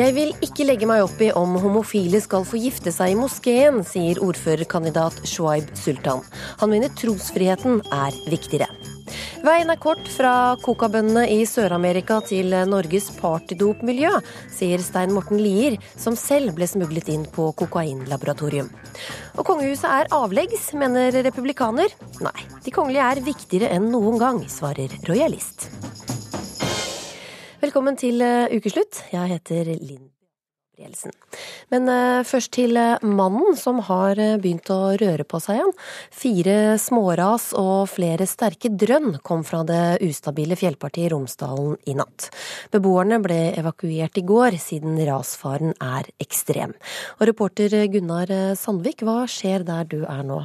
Jeg vil ikke legge meg opp i om homofile skal få gifte seg i moskeen, sier ordførerkandidat Shuaib Sultan. Han mener trosfriheten er viktigere. Veien er kort fra kokabøndene i Sør-Amerika til Norges partydopmiljø, sier Stein Morten Lier, som selv ble smuglet inn på kokainlaboratorium. Og kongehuset er avleggs, mener republikaner. Nei, de kongelige er viktigere enn noen gang, svarer rojalist. Velkommen til uh, ukeslutt. Jeg heter Linn Gabrielsen. Men uh, først til uh, mannen som har begynt å røre på seg igjen. Fire småras og flere sterke drønn kom fra det ustabile fjellpartiet Romsdalen i natt. Beboerne ble evakuert i går, siden rasfaren er ekstrem. Og reporter Gunnar Sandvik, hva skjer der du er nå?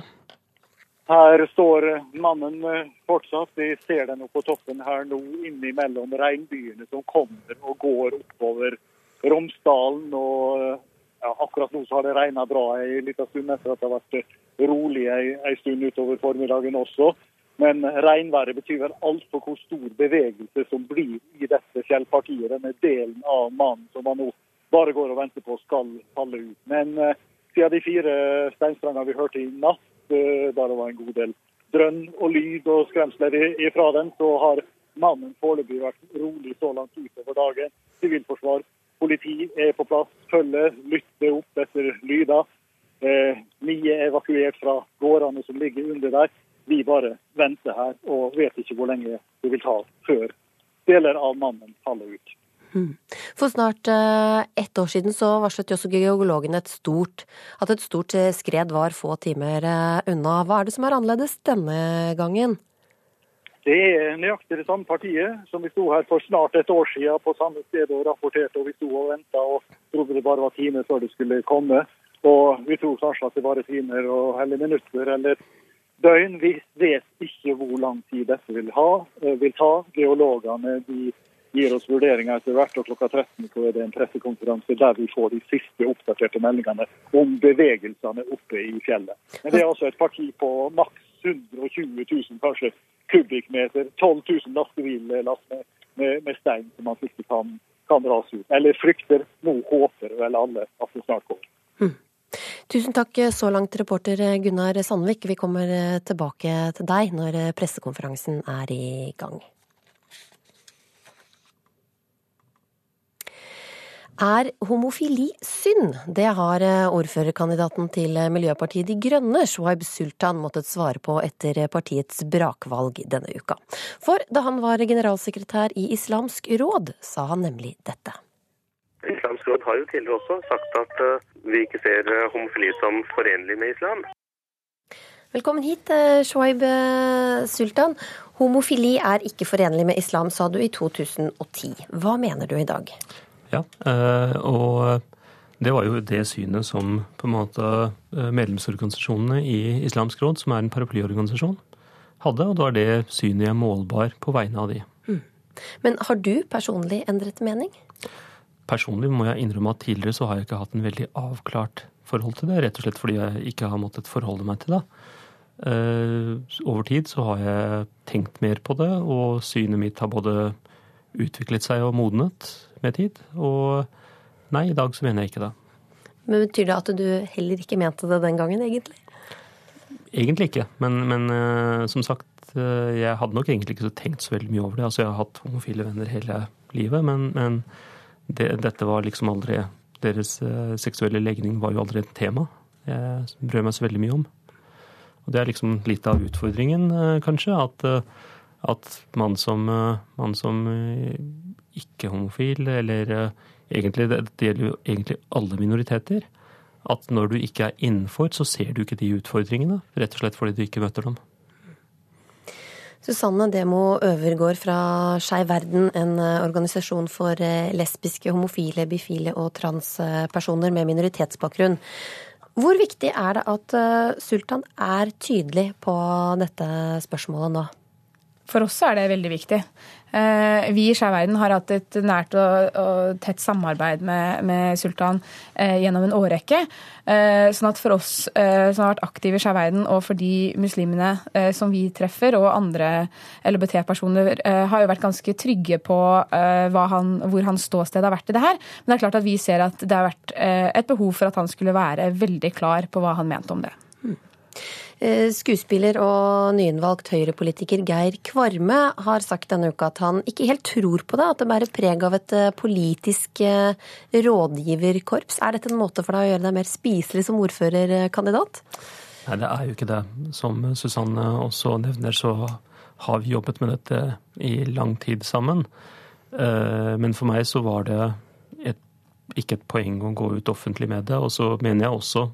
Her står mannen eh, fortsatt. Vi ser den på toppen her nå, innimellom regnbyene som kommer og går oppover Romsdalen. Og eh, ja, akkurat nå så har det regna bra en liten stund etter at det har vært rolig en stund utover formiddagen også. Men regnværet betyr vel alt for hvor stor bevegelse som blir i dette fjellpartiet. Denne delen av mannen som man nå bare går og venter på skal falle ut. Men uh, siden de fire steinstrandene vi hørte i natt, Eh, der det var en god del drønn og lyd og skremsler ifra den, så har mannen foreløpig vært rolig så langt utover dagen. Sivilforsvar, politi er på plass, følger, lytter opp etter lyder. Eh, Mye er evakuert fra gårdene som ligger under der. Vi bare venter her og vet ikke hvor lenge det vil ta før deler av mannen faller ut. Mm. For snart uh, ett år siden så varslet også geologene et stort, at et stort eh, skred var få timer uh, unna. Hva er det som er annerledes denne gangen? Det er nøyaktig det samme partiet som vi sto her for snart et år siden på samme sted og rapporterte. og Vi sto og venta og trodde det bare var timer før det skulle komme. Og vi tror kanskje at det bare timer og, eller minutter eller døgn. Vi vet ikke hvor lang tid dette vil, ha, vil ta. Geologene de gir oss vurderinger etter hvert. og Klokka 13 så er det en pressekonferanse der vi får de siste oppdaterte meldingene om bevegelsene oppe i fjellet. Men Det er altså et parti på maks 120 000 kanskje kubikkmeter. 12 000 lastebillass med, med, med, stein som man ikke kan, kan rase ut. Eller frykter. Nå håper vel alle at det snart går. Hmm. Tusen takk så langt, reporter Gunnar Sandvik. Vi kommer tilbake til deg når pressekonferansen er i gang. Er homofili synd? Det har eh, ordførerkandidaten til eh, Miljøpartiet De Grønne, Shoaib Sultan, måttet svare på etter eh, partiets brakvalg denne uka. For da han var generalsekretær i Islamsk råd, sa han nemlig dette. Islamsk råd har jo tidligere også sagt at vi ikke ser homofili som forenlig med islam. Velkommen hit, Shoaib Sultan. Homofili er ikke forenlig med islam, sa du i 2010. Hva mener du i dag? Ja, eh, og det var jo det synet som på en måte eh, medlemsorganisasjonene i Islamsk råd, som er en paraplyorganisasjon, hadde. Og det var det synet jeg målbar på vegne av de. Mm. Men har du personlig endret mening? Personlig må jeg innrømme at tidligere så har jeg ikke hatt en veldig avklart forhold til det. Rett og slett fordi jeg ikke har måttet forholde meg til det. Uh, over tid så har jeg tenkt mer på det, og synet mitt har både utviklet seg og modnet med tid. Og nei, i dag så mener jeg ikke det. Men Betyr det at du heller ikke mente det den gangen, egentlig? Egentlig ikke. Men, men uh, som sagt, uh, jeg hadde nok egentlig ikke tenkt så veldig mye over det. Altså, jeg har hatt homofile venner hele livet, men, men det, dette var liksom aldri Deres uh, seksuelle legning var jo aldri et tema jeg brød meg så veldig mye om. Og det er liksom litt av utfordringen, kanskje, at, at man som, man som ikke-homofil, eller eh, egentlig, det, gjelder jo egentlig alle minoriteter. At når du ikke er innenfor, så ser du ikke de utfordringene. Rett og slett fordi du ikke møter dem. Susanne Demo Øvergård fra Skeiv Verden, en eh, organisasjon for eh, lesbiske, homofile, bifile og transpersoner med minoritetsbakgrunn. Hvor viktig er det at Sultan er tydelig på dette spørsmålet nå? For oss er det veldig viktig. Eh, vi i Skeiv Verden har hatt et nært og, og tett samarbeid med, med Sultan eh, gjennom en årrekke. Eh, sånn at for oss som har vært aktive i Skeiv Verden, og for de muslimene som vi treffer, og andre LHBT-personer, har jo vært ganske trygge på han, hvor hans ståsted har vært i det her. Men det er klart at vi ser at det har vært et behov for at han skulle være veldig klar på hva han mente om det. Eh, skuespiller og nyinnvalgt Høyre-politiker Geir Kvarme har sagt denne uka at han ikke helt tror på det, at det bærer preg av et eh, politisk eh, rådgiverkorps. Er dette en måte for deg å gjøre deg mer spiselig som ordførerkandidat? Nei, det er jo ikke det. Som Susanne også nevner, så har vi jobbet med dette i lang tid sammen. Men for meg så var det et, ikke et poeng å gå ut offentlig med det. Og så mener jeg også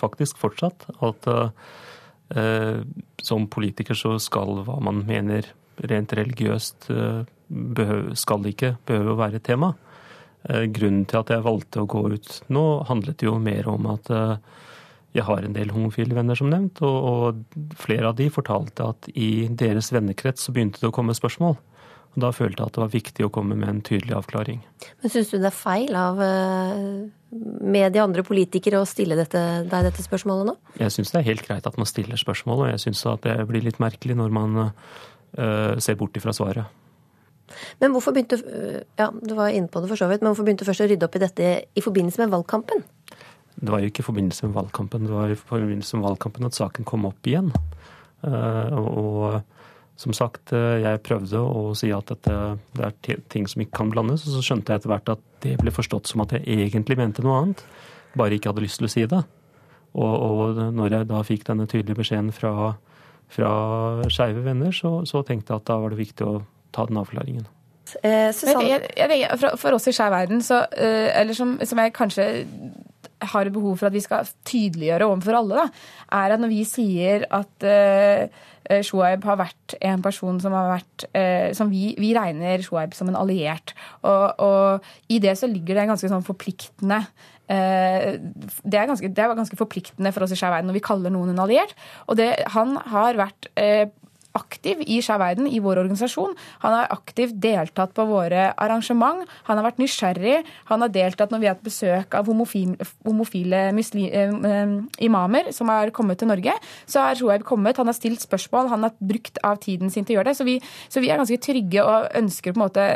faktisk fortsatt at Eh, som politiker så skal hva man mener rent religiøst eh, skal ikke behøve å være et tema. Eh, grunnen til at jeg valgte å gå ut nå, handlet jo mer om at jeg har en del homofile venner, som nevnt, og, flere av de fortalte at i deres vennekrets så begynte det å komme spørsmål. Og Da følte jeg at det var viktig å komme med en tydelig avklaring. Men Syns du det er feil av eh, de andre politikere å stille dette, deg dette spørsmålet nå? Jeg syns det er helt greit at man stiller spørsmål, og jeg syns at det blir litt merkelig når man uh, ser bort ifra svaret. Men hvorfor begynte ja, du var inne på det for så vidt, men hvorfor begynte du først å rydde opp i dette i forbindelse med valgkampen? Det var jo ikke i forbindelse med valgkampen, det var i forbindelse med valgkampen at saken kom opp igjen. Uh, og som sagt, eh, jeg prøvde å si at dette, det er ting som ikke kan blandes, og så skjønte jeg etter hvert at det ble forstått som at jeg egentlig mente noe annet, bare ikke hadde lyst til å si det. Og, og når jeg da fikk denne tydelige beskjeden fra, fra skeive venner, så, så, tenkte jeg at da var det viktig å ta den avklaringen. Eh, jeg, jeg, for, for, oss i Skeiv verden, så, eh, eller som, som jeg kanskje har behov for at vi skal tydeliggjøre overfor alle, da, er at når vi sier at uh, Eh, Shoaib har vært en person som har vært eh, som vi, vi regner Shoaib som en alliert. Og, og, i det så ligger det en ganske sånn forpliktende eh, det er, ganske, det er ganske forpliktende for oss i Skeiv Verden når vi kaller noen en alliert. Og det, han har vært aktiv i Skeiv Verden, i vår organisasjon. Han har aktivt deltatt på våre arrangement. Han har vært nysgjerrig. Han har deltatt når vi har hatt besøk av homofile, homofile muslim, eh, imamer som har kommet til Norge. Så har Shoaib kommet, han har stilt spørsmål, han har brukt av tiden sin til å gjøre det. Så vi, så vi er ganske trygge og ønsker på en måte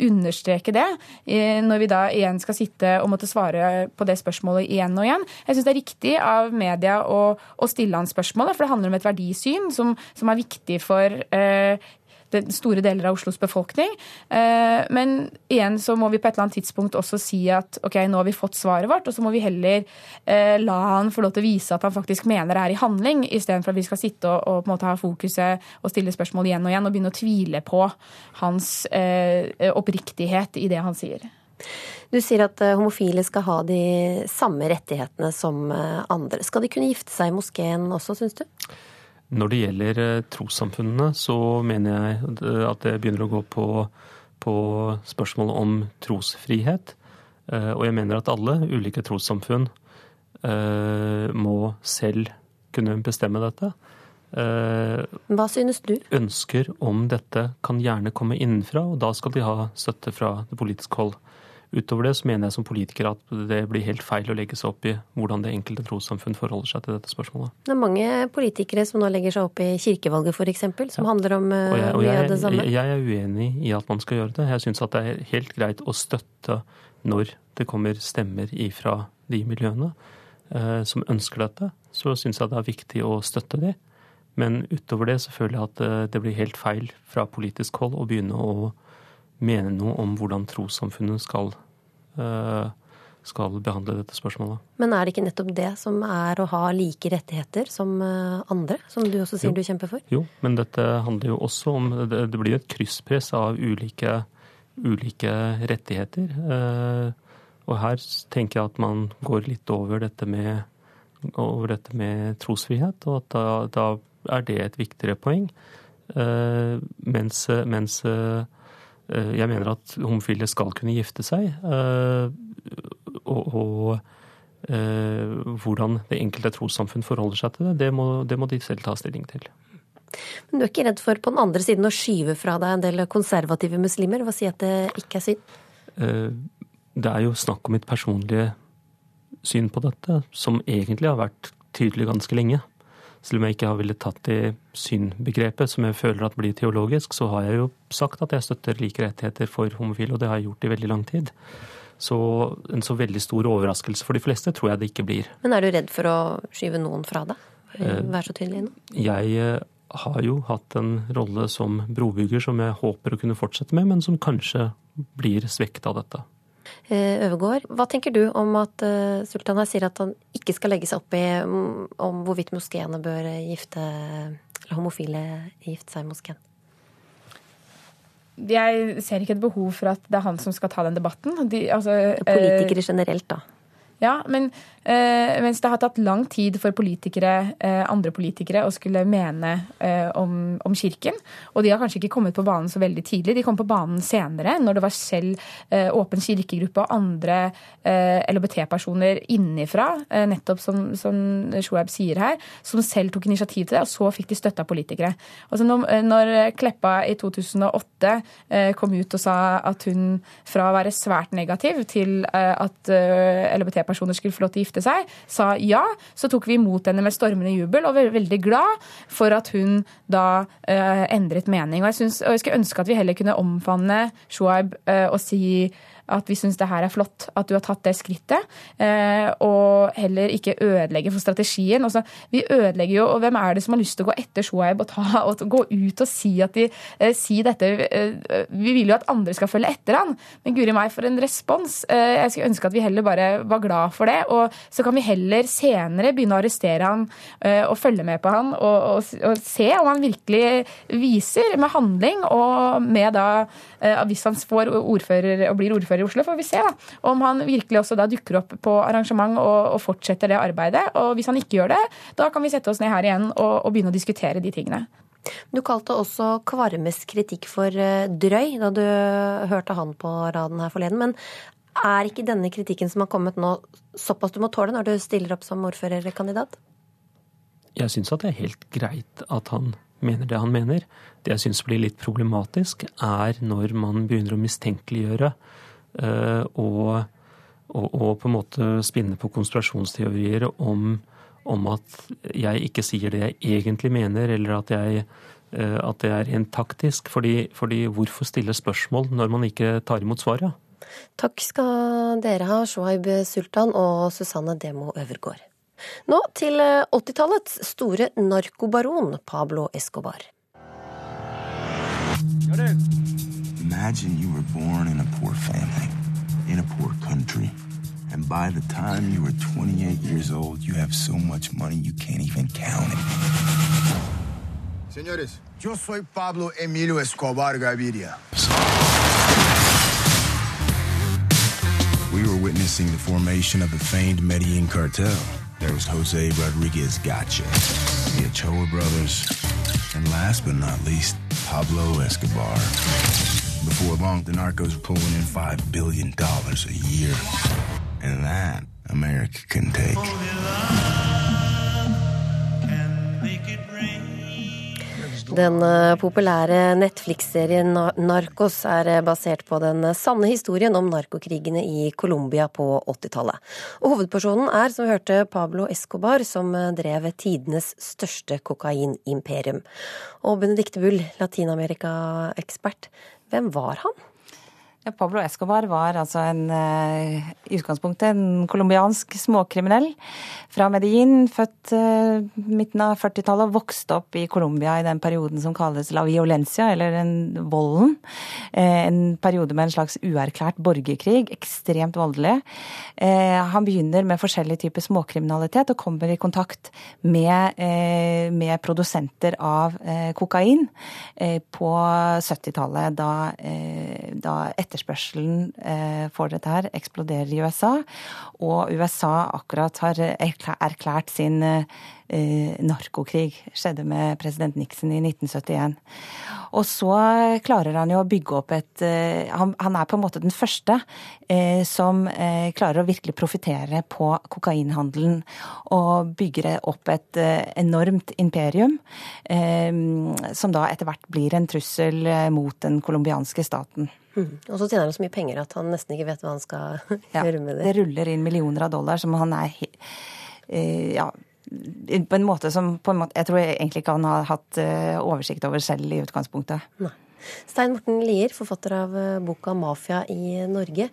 understreke det eh, når vi da igjen skal sitte og måtte svare på det spørsmålet igjen og igjen. Jeg syns det er riktig av media å, å stille han spørsmålet, for det handler om et verdisyn som, som er viktig for eh, store deler av Oslos befolkning. Eh, men igjen så må vi på et eller annet tidspunkt også si at ok, nå har vi fått svaret vårt, og så må vi heller eh, la han få lov til å vise at han faktisk mener det er i handling, istedenfor at vi skal sitte og, og, på en måte ha fokuset og stille spørsmål igjen og igjen og begynne å tvile på hans oppriktighet i det han sier. Du sier at homofile skal ha de samme rettighetene som andre. Skal de kunne gifte seg i moskeen også, syns du? Når det gjelder eh, trossamfunnene, så mener jeg eh, at det begynner å gå på, på spørsmålet om trosfrihet. Eh, og jeg mener at alle ulike trossamfunn må selv kunne bestemme dette. Hva synes du? Ønsker om dette kan gjerne komme innenfra, og da skal de ha støtte fra det politiske hold. Utover det så mener jeg som politiker at det blir helt feil å legge seg opp i hvordan det enkelte trossamfunn forholder seg til dette spørsmålet. Det er mange politikere som nå legger seg opp i kirkevalget f.eks., som ja. handler om og jeg, mye av det samme. Jeg, jeg er uenig i at man skal gjøre det. Jeg syns at det er helt greit å støtte når det kommer stemmer ifra de miljøene eh, som ønsker dette. Så syns jeg det er viktig å støtte de. Men utover det så føler jeg at uh, det blir helt feil fra politisk hold å begynne å mene noe om hvordan trossamfunnet skal, eh, skal behandle dette spørsmålet. Men er det ikke nettopp det som er å ha like rettigheter som eh, andre, som du også sier jo. du kjemper for? Jo, men dette handler jo også om Det, blir et krysspress av ulike, ulike rettigheter. Eh, og her tenker jeg at man går litt over dette med, over dette med trosfrihet, og at da, da, er det et viktigere poeng. Mens, mens jeg mener at homofile skal kunne gifte seg. Eh, og, og eh, hvordan det enkelte trossamfunn forholder seg til det, det må, det må de selv ta stilling til. Men du er ikke redd for på den andre siden å skyve fra deg en del konservative muslimer ved å si at det ikke er synd? Eh, det er jo snakk om mitt personlige syn på dette, som egentlig har vært tydelig ganske lenge. Selv om jeg ikke har villet tatt i synbegrepet, som jeg føler at blir teologisk, så har jeg jo sagt at jeg støtter like rettigheter for homofile, og det har jeg gjort i veldig lang tid. Så en så veldig stor overraskelse for de fleste tror jeg det ikke blir. Men er du redd for å skyve noen fra deg? Eh, Vær så tydelig nå. Jeg eh, har jo hatt en rolle som brobygger som jeg håper å kunne fortsette med, men som kanskje blir svekket av dette. Eh, hva tenker du om at Sultan her sier at han ikke skal legge seg opp i mm, om hvorvidt moskeene bør gifte eller homofile gifte seg i moskeen? Jeg ser ikke et behov for at det er han som skal ta den debatten. De, altså, Politikere generelt, da. Ja, men eh, mens det har tatt lang tid for politikere, eh, andre politikere å skulle mene eh, om, om, Kirken, og de har kanskje ikke kommet på banen så veldig tidlig. De kom på banen senere, når det var selv eh, Åpen kirkegruppe og andre eh, LHBT-personer innifra, eh, nettopp som, som Shoaib sier her, som selv tok initiativ til det, og så fikk de støtte av politikere. Altså når, når Kleppa i 2008 kom ut og sa at hun fra å være svært negativ til at LHBT-personer personer skulle få lov til å gifte seg, sa ja. Så tok vi imot henne med stormende jubel og var veldig glad for at hun da eh, endret mening. Og jeg, synes, og jeg skulle ønske at vi heller kunne omfavne Shuaib eh, og si at vi syns det her er flott at du har tatt det skrittet, eh, og heller ikke ødelegge for strategien. Altså, vi ødelegger jo, og hvem er det som har lyst til å gå etter Shoaib og, ta, og gå ut og si, at de, eh, si dette? Eh, vi vil jo at andre skal følge etter han, men guri meg for en respons. Jeg skulle ønske at vi heller bare var glad for det, og så kan vi heller senere begynne å arrestere han og følge med på han og, og, og se om han virkelig viser med handling og med da Hvis han får ordfører og blir ordfører i Oslo, får vi se da, om han virkelig også da dukker opp på arrangement og, og, fortsetter det arbeidet. Og hvis han ikke gjør det, da kan vi sette oss ned her igjen og, og begynne å diskutere de tingene. Du kalte også Kvarmes kritikk for eh, drøy da du hørte han på raden her forleden. Men er ikke denne kritikken som har kommet nå, såpass du må tåle når du stiller opp som ordførerkandidat? Jeg syns at det er helt greit at han mener det han mener. Det jeg syns blir litt problematisk, er når man begynner å mistenkeliggjøre og, og, og, på en måte spinne på konspirasjonsteorier om, om, at jeg ikke sier det jeg egentlig mener, eller at, jeg, eh, at det er rent taktisk. Fordi, fordi hvorfor stille spørsmål når man ikke tar imot svaret? Takk skal dere ha, Shoaib Sultan og Susanne Demo Øvergård. Nå til 80-tallets eh, store narkobaron Pablo Escobar. Imagine you were born in a poor family, in a poor country. And by the time you were 28 years old, you have so much money you can't even count it. Señores, yo soy Pablo Emilio Escobar Gaviria. We were witnessing the formation of the famed Medellin cartel. There was Jose Rodriguez Gotcha, the Ochoa brothers, and last but not least, Pablo Escobar. Before long, the narcos pulling in $5 billion a year. And that America can take. Den eh, populære Netflix-serien Narcos er eh, basert på den sanne historien om narkokrigene i Colombia på 80-tallet. Og Hovedpersonen er, som vi hørte, Pablo Escobar, som eh, drev tidenes største kokainimperium. Og Benedicte Bull, Latin-Amerika-ekspert, hvem var han? Ja, Pablo Escobar var altså en, uh, i utgangspunktet en colombiansk småkriminell fra Medellin. Født uh, midten av 40-tallet og vokste opp i Colombia i den perioden som kalles la violencia, eller den volden. Uh, en periode med en slags uerklært borgerkrig. Ekstremt voldelig. han begynner med forskjellige typer småkriminalitet og kommer i kontakt med, med produsenter av kokain på 70-tallet, da, da etterspørselen for dette her eksploderer i USA. Og USA akkurat har erklært sin narkokrig. Skjedde med president Nixon i 1971. Og så klarer han jo å bygge opp et Han, er på en måte den første som klarer å virkelig profitere på kokainhandelen. Og bygger opp et enormt imperium, som da etter hvert blir en trussel mot den colombianske staten. Mm. Og så tjener han så mye penger at han nesten ikke vet hva han skal ja, gjøre med det. Det ruller inn millioner av dollar som han er eh, ja, på en måte som en måte, jeg tror egentlig ikke han har hatt eh, oversikt over selv i utgangspunktet. Nei. Stein Morten Lier, forfatter av eh, boka 'Mafia i Norge'.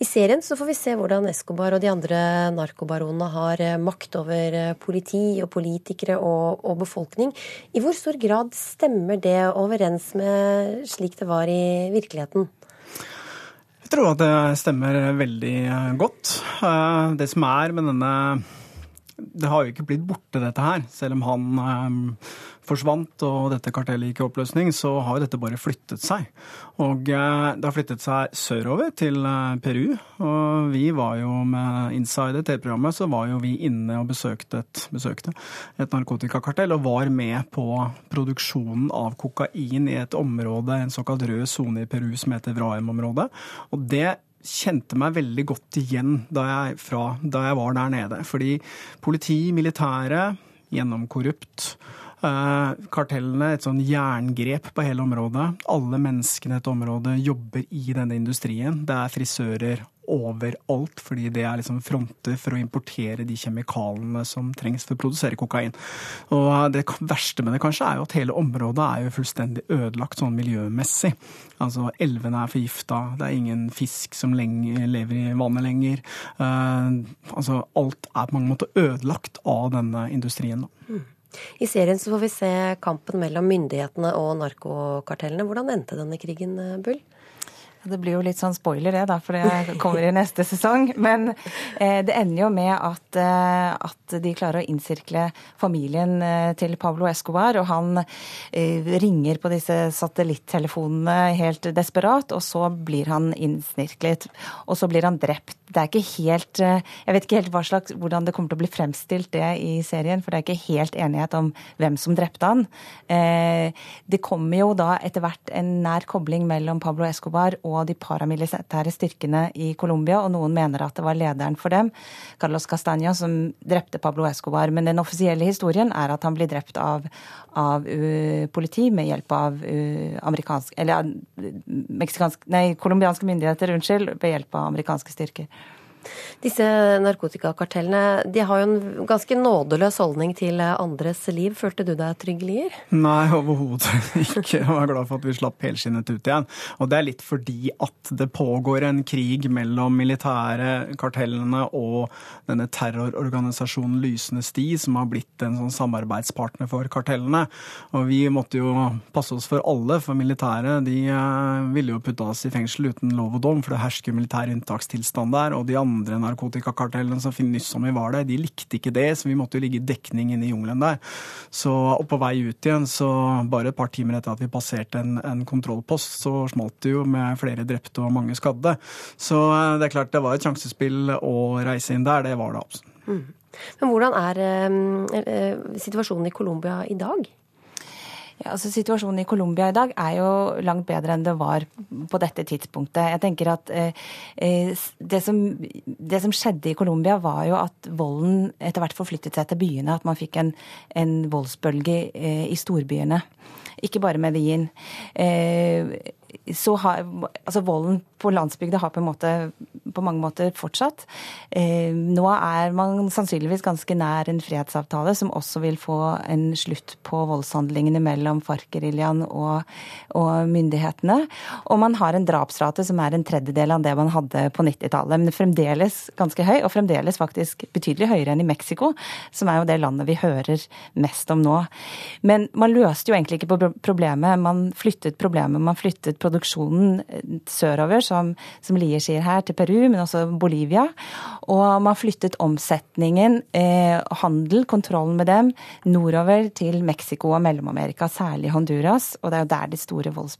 I serien så får vi se hvordan Escobar og de andre narkobaronene har eh, makt over politi og politikere og, og, befolkning. I hvor stor grad stemmer det overens med slik det var i virkeligheten? Jeg tror at det stemmer veldig godt. Det som er med denne det har jo ikke blitt borte, dette her. Selv om han eh, forsvant og dette kartellet gikk i oppløsning, så har dette bare flyttet seg. Og eh, det har flyttet seg sørover til eh, Peru. Og vi var jo med Insider, TV-programmet, så var jo vi inne og besøkte et, besøkte et narkotikakartell og var med på produksjonen av kokain i et område, en såkalt rød sone i Peru som heter Vraem-området. Og det kjente meg veldig godt igjen da jeg, fra, da jeg var der nede. Fordi politi, militære, gjennomkorrupt. Eh, kartellene, et sånn jerngrep på hele området. Alle menneskene i dette området jobber i denne industrien. Det er frisører overalt, fordi det er liksom fronter for å importere de kjemikalene som trengs for å produsere kokain. Og Det verste med det kanskje er jo at hele området er jo fullstendig ødelagt sånn miljømessig. Altså Elvene er forgifta, det er ingen fisk som lenger, lever i vannet lenger. Uh, altså Alt er på mange måter ødelagt av denne industrien. Mm. I serien så får vi se kampen mellom myndighetene og narkokartellene. Hvordan endte denne krigen, Bull? Det blir jo litt sånn spoiler det, da, for det kommer i neste sesong. Men eh, det ender jo med at, eh, at, de klarer å innsirkle familien eh, til Pablo Escobar. Og han eh, ringer på disse satellittelefonene helt desperat, og så blir han innsnirklet. Og så blir han drept. Det er ikke helt eh, Jeg vet ikke helt hva slags, hvordan det kommer til å bli fremstilt det i serien, for det er ikke helt enighet om hvem som drepte han. Eh, det kommer jo da etter hvert en nær kobling mellom Pablo Escobar og og de paramilitære styrkene i Colombia, og noen mener at det var lederen for dem, Carlos Castaña, som drepte Pablo Escobar. Men den offisielle historien er at han blir drept av, av uh, politi med hjelp av uh, Eller uh, meksikansk Nei, colombianske myndigheter, unnskyld, ved hjelp av amerikanske styrker. Disse narkotikakartellene de har jo en ganske nådeløs holdning til andres liv. Følte du deg trygg, Lier? Nei, overhodet ikke. Jeg var glad for at vi slapp helskinnet ut igjen. Og det er litt fordi at det pågår en krig mellom militære kartellene og denne terrororganisasjonen Lysende sti, som har blitt en sånn samarbeidspartner for kartellene. Og vi måtte jo passe oss for alle, for militære de eh, ville jo putte oss i fengsel uten lov og dom, for det hersker militær unntakstilstand der. og de andre andre narkotikakartellene som nyss som vi var der, de likte ikke det, så vi måtte jo ligge i dekning inne i jungelen der. Så og på vei ut igjen, så bare et par timer etter at vi passerte en, en kontrollpost, så smalt det jo med flere drepte og mange skadde. Så eh, det er klart det var et sjansespill å reise inn der, det var det absolutt. Mm. Men hvordan er eh, situasjonen i Colombia i dag? Ja, altså Situasjonen i Colombia i dag er jo langt bedre enn det var på dette tidspunktet. Jeg tenker at eh, eh, det, som, det, som, skjedde i Colombia, var jo at volden etter hvert forflyttet seg til byene. At man fikk en, en voldsbølge eh, i storbyene. Ikke bare Medellin. Eh, så har altså volden på landsbygda har på, en måte, på mange måter fortsatt. Eh, nå er man sannsynligvis ganske nær en fredsavtale som også vil få en slutt på voldshandlingene mellom FARC-geriljaen og, og, myndighetene. Og man har en drapsrate som er en tredjedel av det man hadde på 90-tallet. Men fremdeles ganske høy, og fremdeles faktisk betydelig høyere enn i Mexico, som er jo det landet vi hører mest om nå. Men man løste jo egentlig ikke problemet. Man flyttet problemet, man flyttet produksjonen sørover som, som Lier sier her, til Peru, men også Bolivia. Og man flyttet omsetningen, eh, handel, kontrollen med dem, nordover til Mexico og Mellom-Amerika, særlig Honduras. Og det er jo der de store volds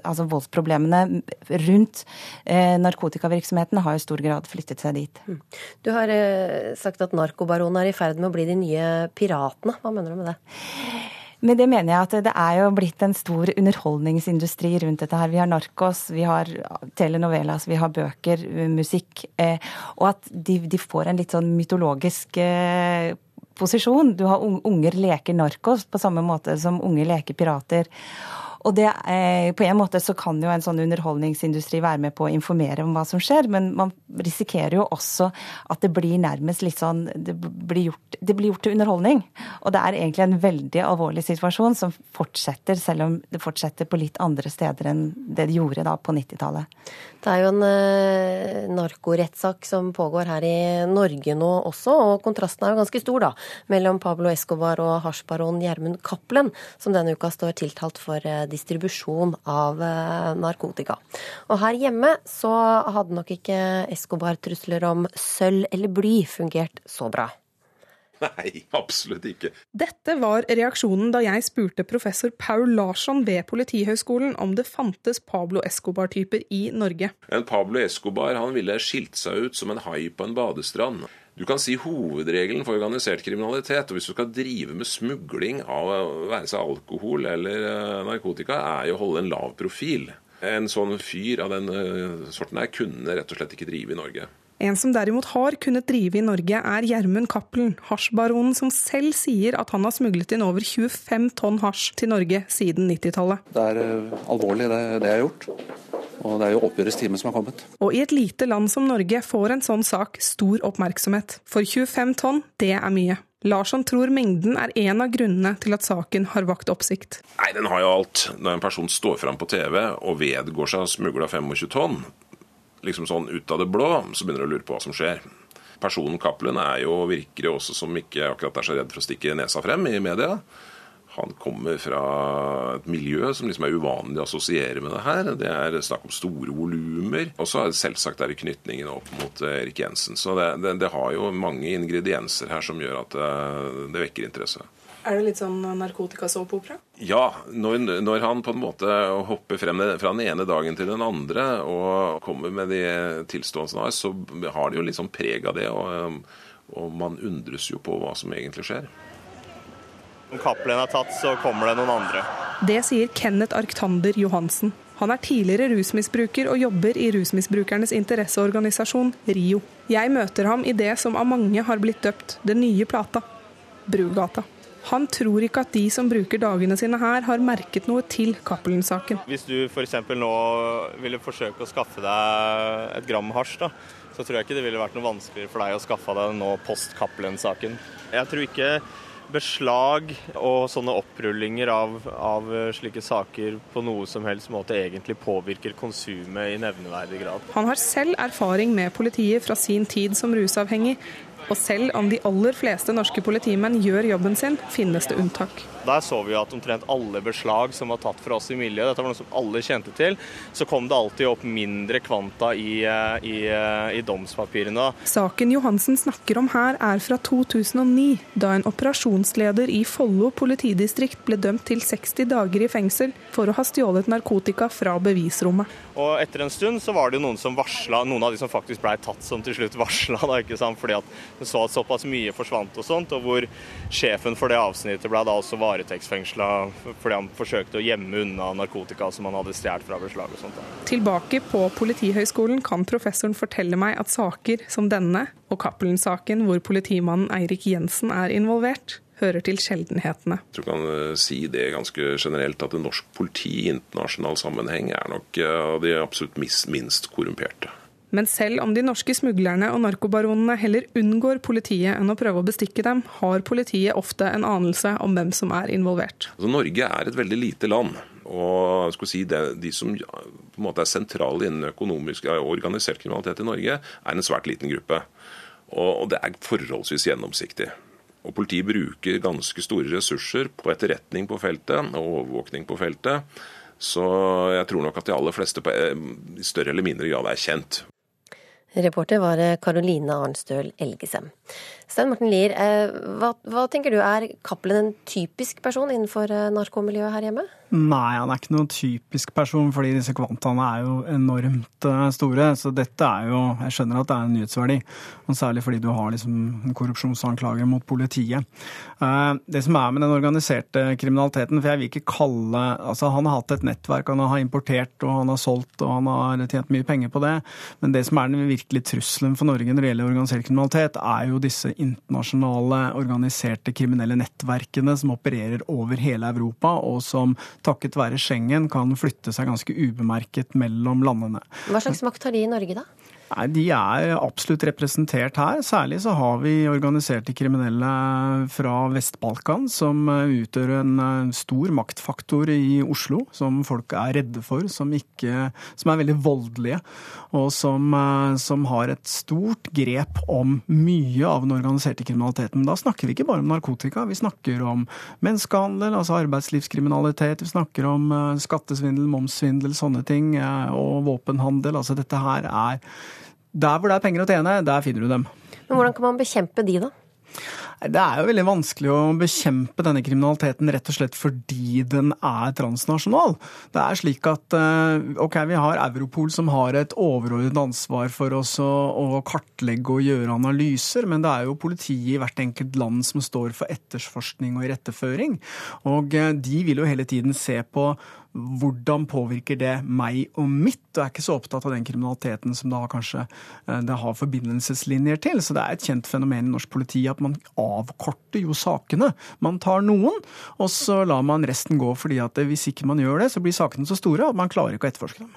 altså voldsproblemene rundt eh, narkotikavirksomheten har i stor grad flyttet seg dit. Mm. Du har eh, sagt at narkobaronene er i ferd med å bli de nye piratene. Hva mener du med det? Med det mener jeg at det er jo blitt en stor underholdningsindustri rundt dette her. Vi har Narkos, vi har telenovelas, vi har bøker, musikk. Eh, og at de, de får en litt sånn mytologisk eh, posisjon. Du har unger leker narkos på samme måte som unge leker pirater. Og det, eh, på en måte så kan jo en sånn underholdningsindustri være med på å informere om hva som skjer, men man risikerer jo også at det blir nærmest litt sånn Det blir gjort, det blir gjort til underholdning. Og det er egentlig en veldig alvorlig situasjon som fortsetter, selv om det fortsetter på litt andre steder enn det det gjorde da på 90-tallet. Det er jo en eh, narkorettssak som pågår her i Norge nå også, og kontrasten er jo ganske stor, da, mellom Pablo Escobar og hasjbaron Gjermund Cappelen, som denne uka står tiltalt for eh, distribusjon av eh, narkotika. Og her hjemme så hadde nok ikke Escobar-trusler om sølv eller bly fungert så bra. Nei, absolutt ikke. Dette var reaksjonen da jeg spurte professor Paul Larsson ved Politihøgskolen om det fantes Pablo Escobar-typer i Norge. En Pablo Escobar han ville skilt seg ut som en hai på en badestrand. Du kan si hovedregelen for organisert kriminalitet, og hvis du skal drive med smugling av være seg alkohol eller eh, narkotika, er jo å holde en lav profil. En sånn fyr av den eh, sorten her kunne rett og slett ikke drive i Norge. En som derimot har kunnet drive i Norge, er Gjermund Cappelen, hasjbaronen som selv sier at han har smuglet inn over 25 tonn hasj til Norge siden 90-tallet. Det er uh, alvorlig, det, det jeg har gjort. Og det er jo oppgjørets time som har kommet. Og i et lite land som Norge får en sånn sak stor oppmerksomhet. For 25 tonn, det er mye. Larsson tror mengden er en av grunnene til at saken har vakt oppsikt. Nei, den har jo alt. Når en person står fram på TV og vedgår seg å ha smugla 25 tonn, liksom sånn ut av det blå, så begynner du å lure på hva som skjer. Personen Cappelen er jo, virker også som ikke akkurat er så redd for å stikke nesa frem i media. Han kommer fra et miljø som liksom er uvanlig å assosiere med det her. Det er snakk om store volumer. Og så selvsagt er det knytningen opp mot eh, Erik Jensen. Så det, det, det, har jo mange ingredienser her som gjør at det, eh, det vekker interesse. Er det litt sånn narkotikasåpeopera? Ja, når, når, han på en måte hopper frem fra den ene dagen til den andre og kommer med de tilståelsene han har, så har det jo litt sånn preg av det. Og, og man undres jo på hva som egentlig skjer. Om Cappelen er tatt, så kommer det noen andre. Det sier Kenneth Arctander Johansen. Han er tidligere rusmisbruker og jobber i rusmisbrukernes interesseorganisasjon RIO. Jeg møter ham i det som av mange har blitt døpt Den nye plata, Brugata. Han tror ikke at de som bruker dagene sine her, har merket noe til Cappelen-saken. Hvis du f.eks. nå ville forsøke å skaffe deg et gram hasj, da, så tror jeg ikke det ville vært noe vanskeligere for deg å skaffe deg nå post Cappelen-saken. Jeg tror ikke beslag og sånne opprullinger av, av, slike saker på noe som helst måte egentlig påvirker konsumet i nevneverdig grad. Han har selv erfaring med politiet fra sin tid som rusavhengig, og selv om de aller fleste norske politimenn gjør jobben sin, finnes det unntak. Der så vi at omtrent alle beslag som var tatt for oss i miljøet, dette var noe som alle kjente til, så kom det alltid opp mindre kvanta i, eh, i, eh, i domspapirene. Saken Johansen snakker om her er fra 2009, da en operasjonsleder i Follo politidistrikt ble dømt til 60 dager i fengsel for å ha stjålet narkotika fra bevisrommet. Og etter en stund så var det jo noen som varsla, noen av de som faktisk blei tatt som til slutt varsla, fordi at de så at såpass mye forsvant og sånt, og hvor sjefen for det avsnittet ble da også varetektsfengsla fordi han forsøkte å gjemme unna narkotika som han hadde stjålet fra beslag og sånt. Tilbake på Politihøgskolen kan professoren fortelle meg at saker som denne, og Cappelen-saken hvor politimannen Eirik Jensen er involvert, hører til sjeldenhetene. Jeg tror kan eh, si det ganske generelt at det norsk politi i internasjonal sammenheng er nok eh, av de absolutt minst korrumperte. Men selv om de norske smuglerne og narkobaronene heller unngår politiet enn å prøve å bestikke dem, har politiet ofte en anelse om hvem som er involvert. Altså, Norge er et veldig lite land. Og si det, De som på en måte er sentrale innen økonomisk og organisert kriminalitet i Norge, er en svært liten gruppe. Og, og det er forholdsvis gjennomsiktig. Og Politiet bruker ganske store ressurser på etterretning på feltet og overvåkning på feltet. Så jeg tror nok at de aller fleste eh, i større eller mindre grad er kjent. Reporter var Karoline Arnstøl Elgesem. Stein Morten Lier, eh, hva, hva, tenker du, er Cappelen en typisk person innenfor eh, narkomiljøet her hjemme? Nei, han er ikke noen typisk person, fordi disse kvantaene er jo enormt eh, store. Så dette er jo Jeg skjønner at det er en nyhetsverdi, og særlig fordi du har liksom korrupsjonsanklager mot politiet. Det som er med den organiserte kriminaliteten, for jeg vil ikke kalle Altså, han har hatt et nettverk, han har importert og han har solgt og han har tjent mye penger på det, men det som er den virkelige trusselen for Norge når det gjelder organisert kriminalitet, er jo disse internasjonale organiserte kriminelle nettverkene som opererer over hele Europa, og som takket være Schengen kan flytte seg ganske ubemerket mellom landene. Hva slags makt har de i Norge, da? Nei, De er absolutt representert her. Særlig så har vi organiserte kriminelle fra Vest-Balkan som eh, utgjør en eh, stor maktfaktor i Oslo, som folk er redde for, som, ikke, som er veldig voldelige, og som, eh, som, har et stort grep om mye av den organiserte kriminaliteten. Da snakker vi ikke bare om narkotika, vi snakker om menneskehandel, altså arbeidslivskriminalitet, vi snakker om skattesvindel, momssvindel, sånne ting, og våpenhandel. Altså dette her er der hvor det er penger å tjene, der finner du dem. Men hvordan kan man bekjempe de, da? Det er jo veldig vanskelig å bekjempe denne kriminaliteten rett og slett fordi den er transnasjonal. Det er slik at eh, ok, vi har Europol som har et overordnet ansvar for oss å, å kartlegge og gjøre analyser, men det er jo politiet i hvert enkelt land som står for etterforskning og iretteføring. Og eh, de vil jo hele tiden se på hvordan påvirker det meg og mitt? Og er ikke så opptatt av den kriminaliteten som da kanskje eh, det har forbindelseslinjer til. Så det er et kjent fenomen i norsk politi at man avkorter jo sakene. Man tar noen, og så lar man resten gå. fordi at hvis ikke man gjør det, så blir sakene så store at man klarer ikke å etterforske dem.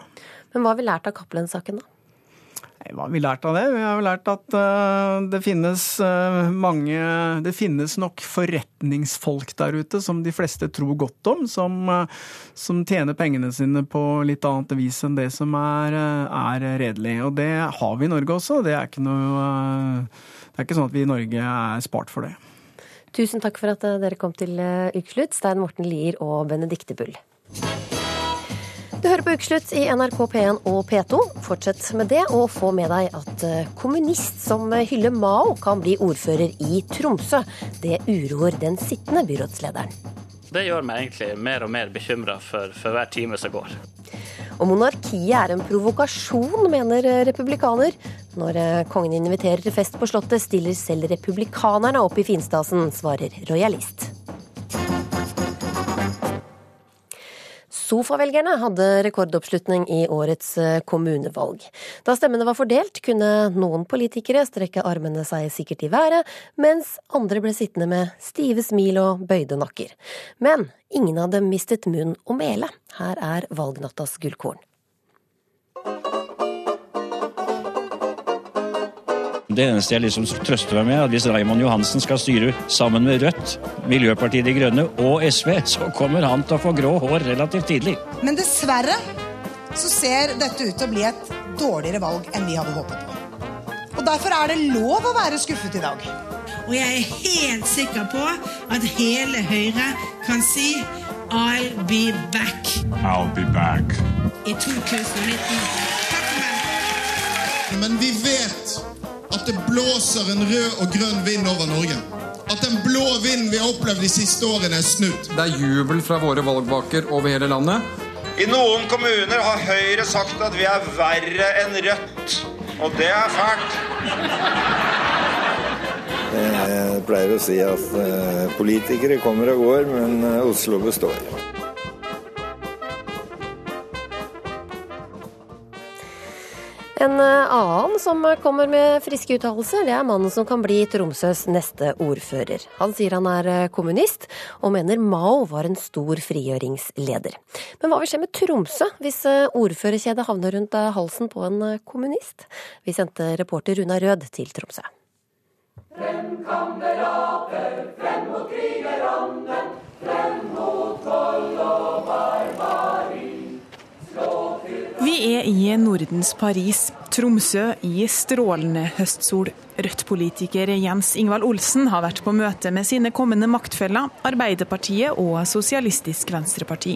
Men hva har vi lært av Cappelen-saken, da? Hva har vi lært av det? Vi har lært at uh, det finnes uh, mange Det finnes nok forretningsfolk der ute som de fleste tror godt om, som, uh, som tjener pengene sine på litt annet vis enn det som er, er redelig. Og det har vi i Norge også. Det er, noe, det er ikke sånn at vi i Norge er spart for det. Tusen takk for at dere kom til Ukeslutt, Stein Morten Lier og Benedikte Bull. Du hører på Ukeslutt i NRK P1 og P2. Fortsett med det, og få med deg at eh, kommunist som hyller Mao kan bli ordfører i Tromsø. Det uroer den sittende byrådslederen. Det gjør meg egentlig mer og mer bekymra for, for hver time som går. Og monarkiet er en provokasjon, mener republikaner. Når eh, kongen inviterer til fest på Slottet, stiller selv republikanerne opp i finstasen, svarer rojalist. Sofavelgerne hadde rekordoppslutning i årets eh, kommunevalg. Da stemmene var fordelt, kunne noen politikere strekke armene seg sikkert i været, mens andre ble sittende med stive smil og bøyde nakker. Men ingen av dem mistet munn og mele. Her er valgnattas gullkorn. Det eneste jeg liksom trøster meg med, er at hvis Raymond Johansen skal styre sammen med Rødt, Miljøpartiet De Grønne og SV, så kommer han til å få grå hår relativt tidlig. Men dessverre så ser dette ut til å bli et dårligere valg enn vi hadde håpet på. Og derfor er det lov å være skuffet i dag. Og jeg er helt sikker på at hele Høyre kan si I'll be back. I'll be back. I 2019. Takk for meg. Men vi vet at det blåser en rød og grønn vind over Norge. At den blå vinden vi har opplevd de siste årene, er snudd. Det er jubel fra våre valgvaker over hele landet. I noen kommuner har Høyre sagt at vi er verre enn Rødt. Og det er fælt. Jeg pleier å si at eh, politikere kommer og går, men eh, Oslo består. En eh, annen som kommer med friske uttalelser, det er mannen som kan bli Tromsøs neste ordfører. Han sier han er eh, kommunist, og mener Mao var en stor frigjøringsleder. Men hva vil skje med Tromsø hvis eh, ordførerkjedet havner rundt halsen på en kommunist? Vi sendte reporter Runa Rød til Tromsø. Frem kamerater, frem mot krigerånden, frem mot vold og barbari. Vi er i Nordens Paris. Tromsø i strålende høstsol. Rødt-politiker Jens Ingvald Olsen har vært på møte med sine kommende maktfeller, Arbeiderpartiet og Sosialistisk Venstreparti.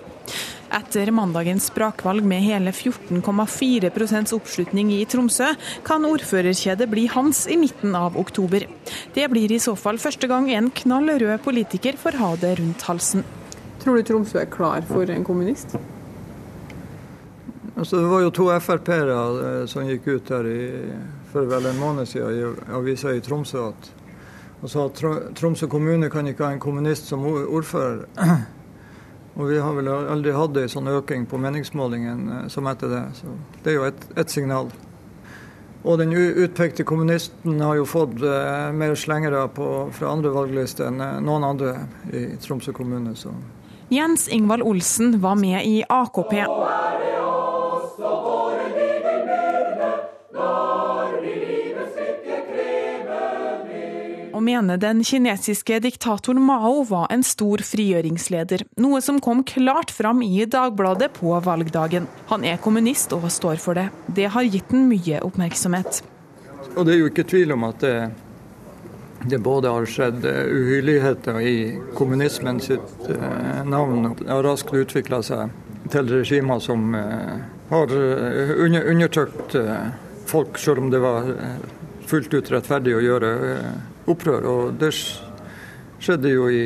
Etter mandagens brakvalg med hele 14,4 oppslutning i Tromsø, kan ordførerkjedet bli hans i midten av oktober. Det blir i så fall første gang en knall rød politiker får ha det rundt halsen. Tror du Tromsø er klar for en kommunist? Altså, det var jo to Frp-ere eh, som gikk ut her i, for vel en måned siden i avisa i Tromsø at, og sa at Tromsø kommune kan ikke ha en kommunist som ordfører. Og vi har vel aldri hatt en sånn økning på meningsmålingen eh, som etter det. Så det er jo et, et signal. Og den utpekte kommunisten har jo fått eh, mer slengere på, fra andre valglister enn noen andre i Tromsø kommune. Så. Jens Ingvald Olsen var med i AKP. Mener den kinesiske diktatoren Mao var en stor frigjøringsleder, noe som kom klart fram i Dagbladet på valgdagen. Han er kommunist og står for det. Det har gitt den mye oppmerksomhet. Og det er jo ikke tvil om at det, det både har skjedd uhyrligheter i kommunismen sitt eh, navn, og har raskt utvikla seg til regimer som eh, har eh, under, undertrykt folk, selv om det var fullt ut rettferdig å gjøre opprør. Og det skjedde jo i,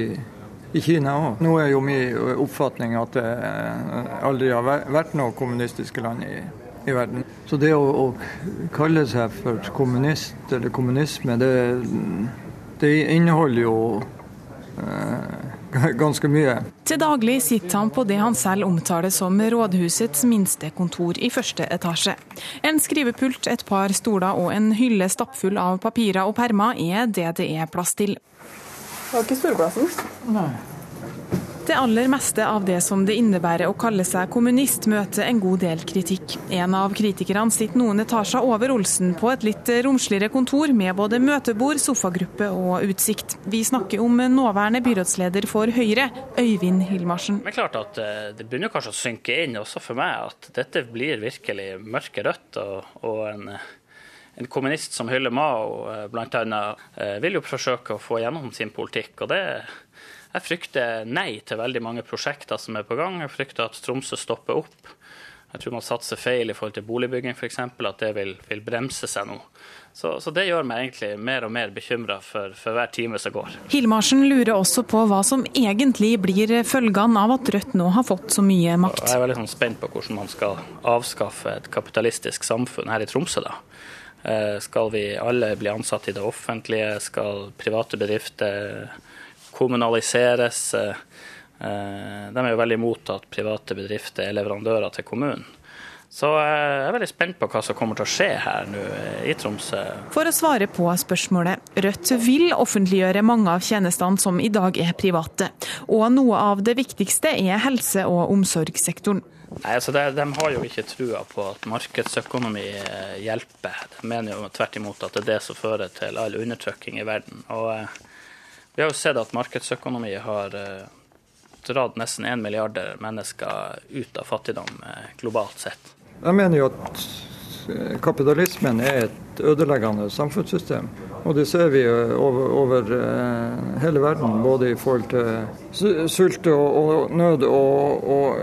i Kina òg. Nå er jo min oppfatning at det aldri har vært noe kommunistiske land i, i verden. Så det å, å, kalle seg for kommunist eller kommunisme, det, det inneholder jo eh, ganske mye. Til daglig sitter han på det han selv omtaler som rådhusets minste kontor i første etasje. En skrivepult, et par stoler og en hylle stappfull av papirer og permer er det det er plass til. Det var ikke storplassen? Nei. Det aller meste av det som det innebærer å kalle seg kommunist, møter en god del kritikk. En av kritikerne sitter noen etasjer over Olsen på et litt romsligere kontor med både møtebord, sofagruppe og utsikt. Vi snakker om nåværende byrådsleder for Høyre, Øyvind Hilmarsen. Det er klart at eh, det begynner kanskje å synke inn også for meg at dette blir virkelig mørkerødt. og, og en en kommunist som hyller Mao, eh, bl.a., eh, vil jo forsøke å få gjennom sin politikk. og det jeg frykter nei til veldig mange prosjekter som er på gang. Jeg frykter at Tromsø stopper opp. Jeg tror man satser feil i forhold til boligbygging f.eks., at det vil, vil, bremse seg nå. Så, så, det gjør meg egentlig mer og mer bekymra for, for, hver time som går. Hilmarsen lurer også på hva som egentlig blir følgene av at Rødt nå har fått så mye makt. Jeg er veldig sånn spent på hvordan man skal avskaffe et kapitalistisk samfunn her i Tromsø. da. Eh, skal vi alle bli ansatt i det offentlige? Skal private bedrifter kommunaliseres. Eh, eh, de er jo veldig imot at private bedrifter er leverandører til kommunen. Så eh, jeg er veldig spent på hva som kommer til å skje her nå i Tromsø. For å svare på spørsmålet. Rødt vil offentliggjøre mange av tjenestene som i dag er private. Og noe av det viktigste er helse- og omsorgssektoren. Nei, altså de, de, har jo ikke trua på at markedsøkonomi hjelper. De mener jo tvert imot at det er det som fører til all undertrykking i verden. Og vi har jo sett at markedsøkonomi har eh, dratt nesten 1 milliarder mennesker ut av fattigdom eh, globalt sett. Jeg mener jo at eh, kapitalismen er et ødeleggende samfunnssystem. Og det ser vi over, over hele verden, både i forhold til sult og, nød og, og,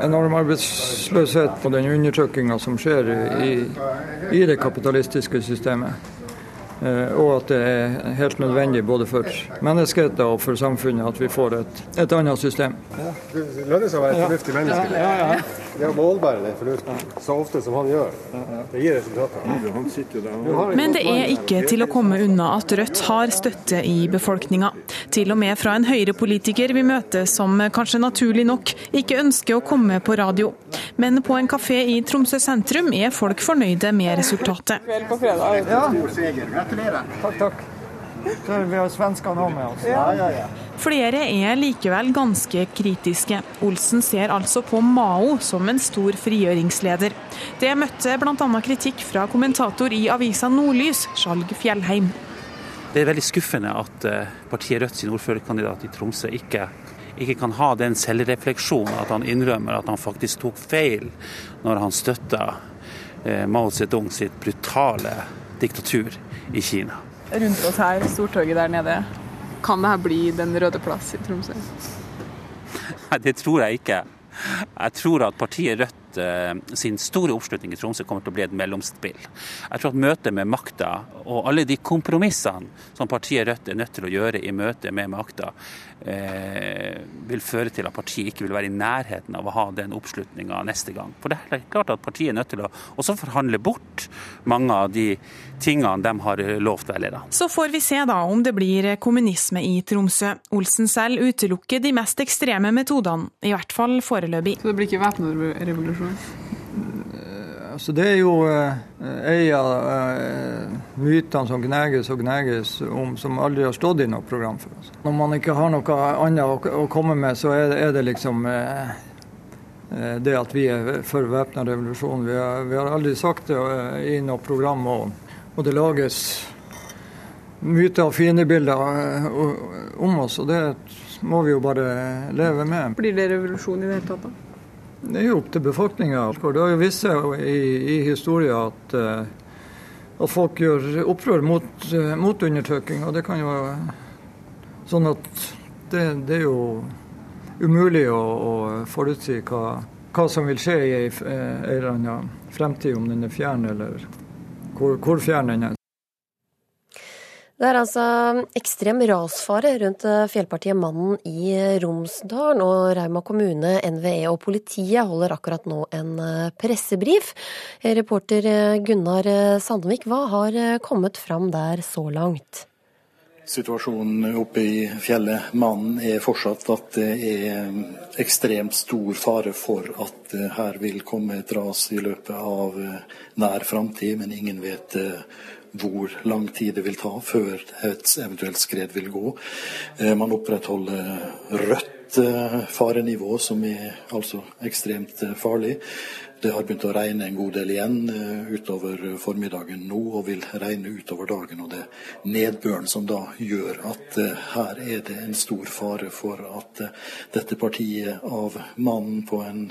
enorm arbeidsløshet og den undertrykkinga som skjer i, i det kapitalistiske systemet. Eh, og at det er helt nødvendig både for menneskeheten og for samfunnet at vi får et, et annet system. Ja, det lønner seg å være et fornuftig menneske. Ja, ja, ja. Det å målbære den fornuften så ofte som han gjør, det gir resultater. Men det er ikke til å komme unna at Rødt har støtte i befolkninga. Til og med fra en Høyre-politiker vi møter som kanskje naturlig nok ikke ønsker å komme på radio. Men på en kafé i Tromsø sentrum er folk fornøyde med resultatet. Ja. Gratulerer. Takk, takk. Vi har svenskene òg med oss. Ja, ja, ja. Flere er likevel ganske kritiske. Olsen ser altså på Mao som en stor frigjøringsleder. Det møtte bl.a. kritikk fra kommentator i avisa Nordlys, Skjalg Fjellheim. Det er veldig skuffende at eh, partiet Rødt sin ordførerkandidat i Tromsø ikke, ikke kan ha den selvrefleksjonen at han innrømmer at han faktisk tok feil når han støtta eh, Mao Zedong sitt brutale diktatur i Kina. Rundt oss her, Stortorget der nede, kan det her bli Den røde plass i Tromsø? Nei, det tror jeg ikke. Jeg tror at partiet Rødt eh, sin store oppslutning i Tromsø kommer til å bli et mellomspill. Jeg tror at møtet med makta og alle de kompromissene som partiet Rødt er nødt til å gjøre i møte med makta, eh, vil føre til at partiet ikke vil være i nærheten av å ha den oppslutninga neste gang. For det er klart at partiet er nødt til å også forhandle bort mange av de tingene de har lovt velgerne. Så får vi se da om det blir kommunisme i Tromsø. Olsen selv utelukker de mest ekstreme metodene, i hvert fall foreløpig. Så det blir ikke væpnet revolusjon? Altså, det er jo ei en av eh, mytene som gneges og gneges om, som aldri har stått i noe program for oss. Når man ikke har noe annet å, komme med, så er, det liksom eh, eh, det at vi er for væpna revolusjon. Vi har, vi har aldri sagt det eh, i noe program, og, og det lages myter og fiendebilder eh, om oss, og det må vi jo bare leve med. Blir det revolusjon i det hele tatt, da? Det er jo opp til befolkninga. Det har jo vist seg i, i historien at, uh, at, folk gjør opprør mot, uh, mot, undertrykking. Og det kan jo være sånn at det, det er jo umulig å, å forutsi hva, hva, som vil skje i en eller annen fremtid, om den er fjern eller hvor, hvor fjern den. Det er altså ekstrem rasfare rundt eh, fjellpartiet Mannen i Romsdalen, og Rauma kommune, NVE og politiet holder akkurat nå en eh, pressebrif. Reporter eh, Gunnar Sandvik, hva har kommet fram der så langt? Situasjonen oppe i fjellet Mannen er fortsatt at det er ekstremt stor fare for at her vil komme et ras i løpet av nær framtid, men ingen vet hvor lang tid det vil ta før et eventuelt skred vil gå. Eh, man opprettholder rødt eh, farenivå, som er altså ekstremt eh, farlig. Det har begynt å regne en god del igjen utover formiddagen nå, og vil regne utover dagen. Og det nedbøren som da gjør at her er det en stor fare for at dette partiet av mannen på en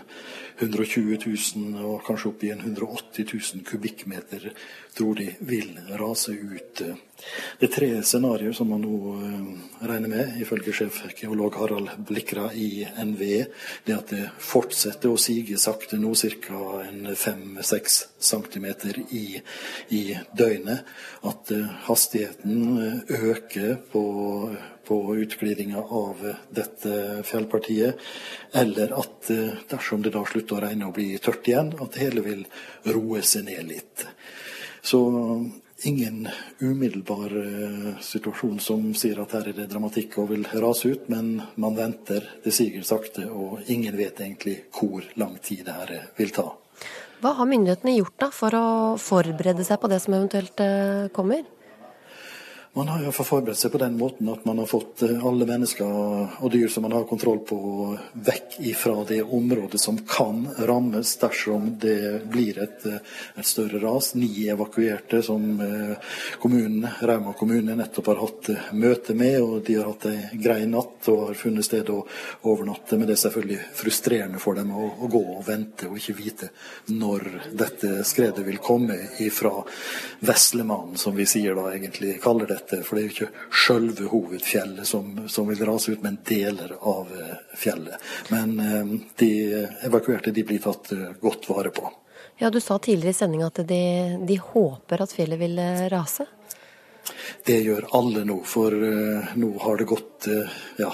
120 000 og kanskje opp i en 180 000 kubikkmeter tror de vil rase ut. Det tre scenarioer som man nå eh, regner med, ifølge sjef geolog Harald Blikra i NVE. Det at det fortsetter å sige sakte, nå ca. 5-6 cm i, i døgnet. At eh, hastigheten eh, øker på på utglidinga av dette fjellpartiet, eller at dersom det da slutter å regne og blir tørt igjen, at det hele vil roe seg ned litt. Så ingen umiddelbar eh, situasjon som sier at her er det dramatikk og vil rase ut, men man venter, det siger sakte, og ingen vet egentlig hvor lang tid det her vil ta. Hva har myndighetene gjort da for å forberede seg på det som eventuelt eh, kommer? Man har iallfall forberedt seg på den måten at man har fått eh, alle mennesker og dyr som man har kontroll på, vekk ifra det området som kan rammes dersom det blir et, eh, et større ras. Ni evakuerte som eh, kommunen, Rauma kommune nettopp har hatt møte med, og de har hatt ei grei natt og har funnet sted å overnatte. Men det er selvfølgelig frustrerende for dem å, å gå og vente og ikke vite når dette skredet vil komme ifra Veslemannen, som vi sier da egentlig kaller det dette. For det er jo ikke sjølve hovedfjellet som, som, vil rase ut, men deler av eh, fjellet. Men eh, de evakuerte de blir tatt eh, godt vare på. Ja, Du sa tidligere i sendinga at de, de håper at fjellet vil rase? Det gjør alle nå, for uh, nå har det gått uh, ja,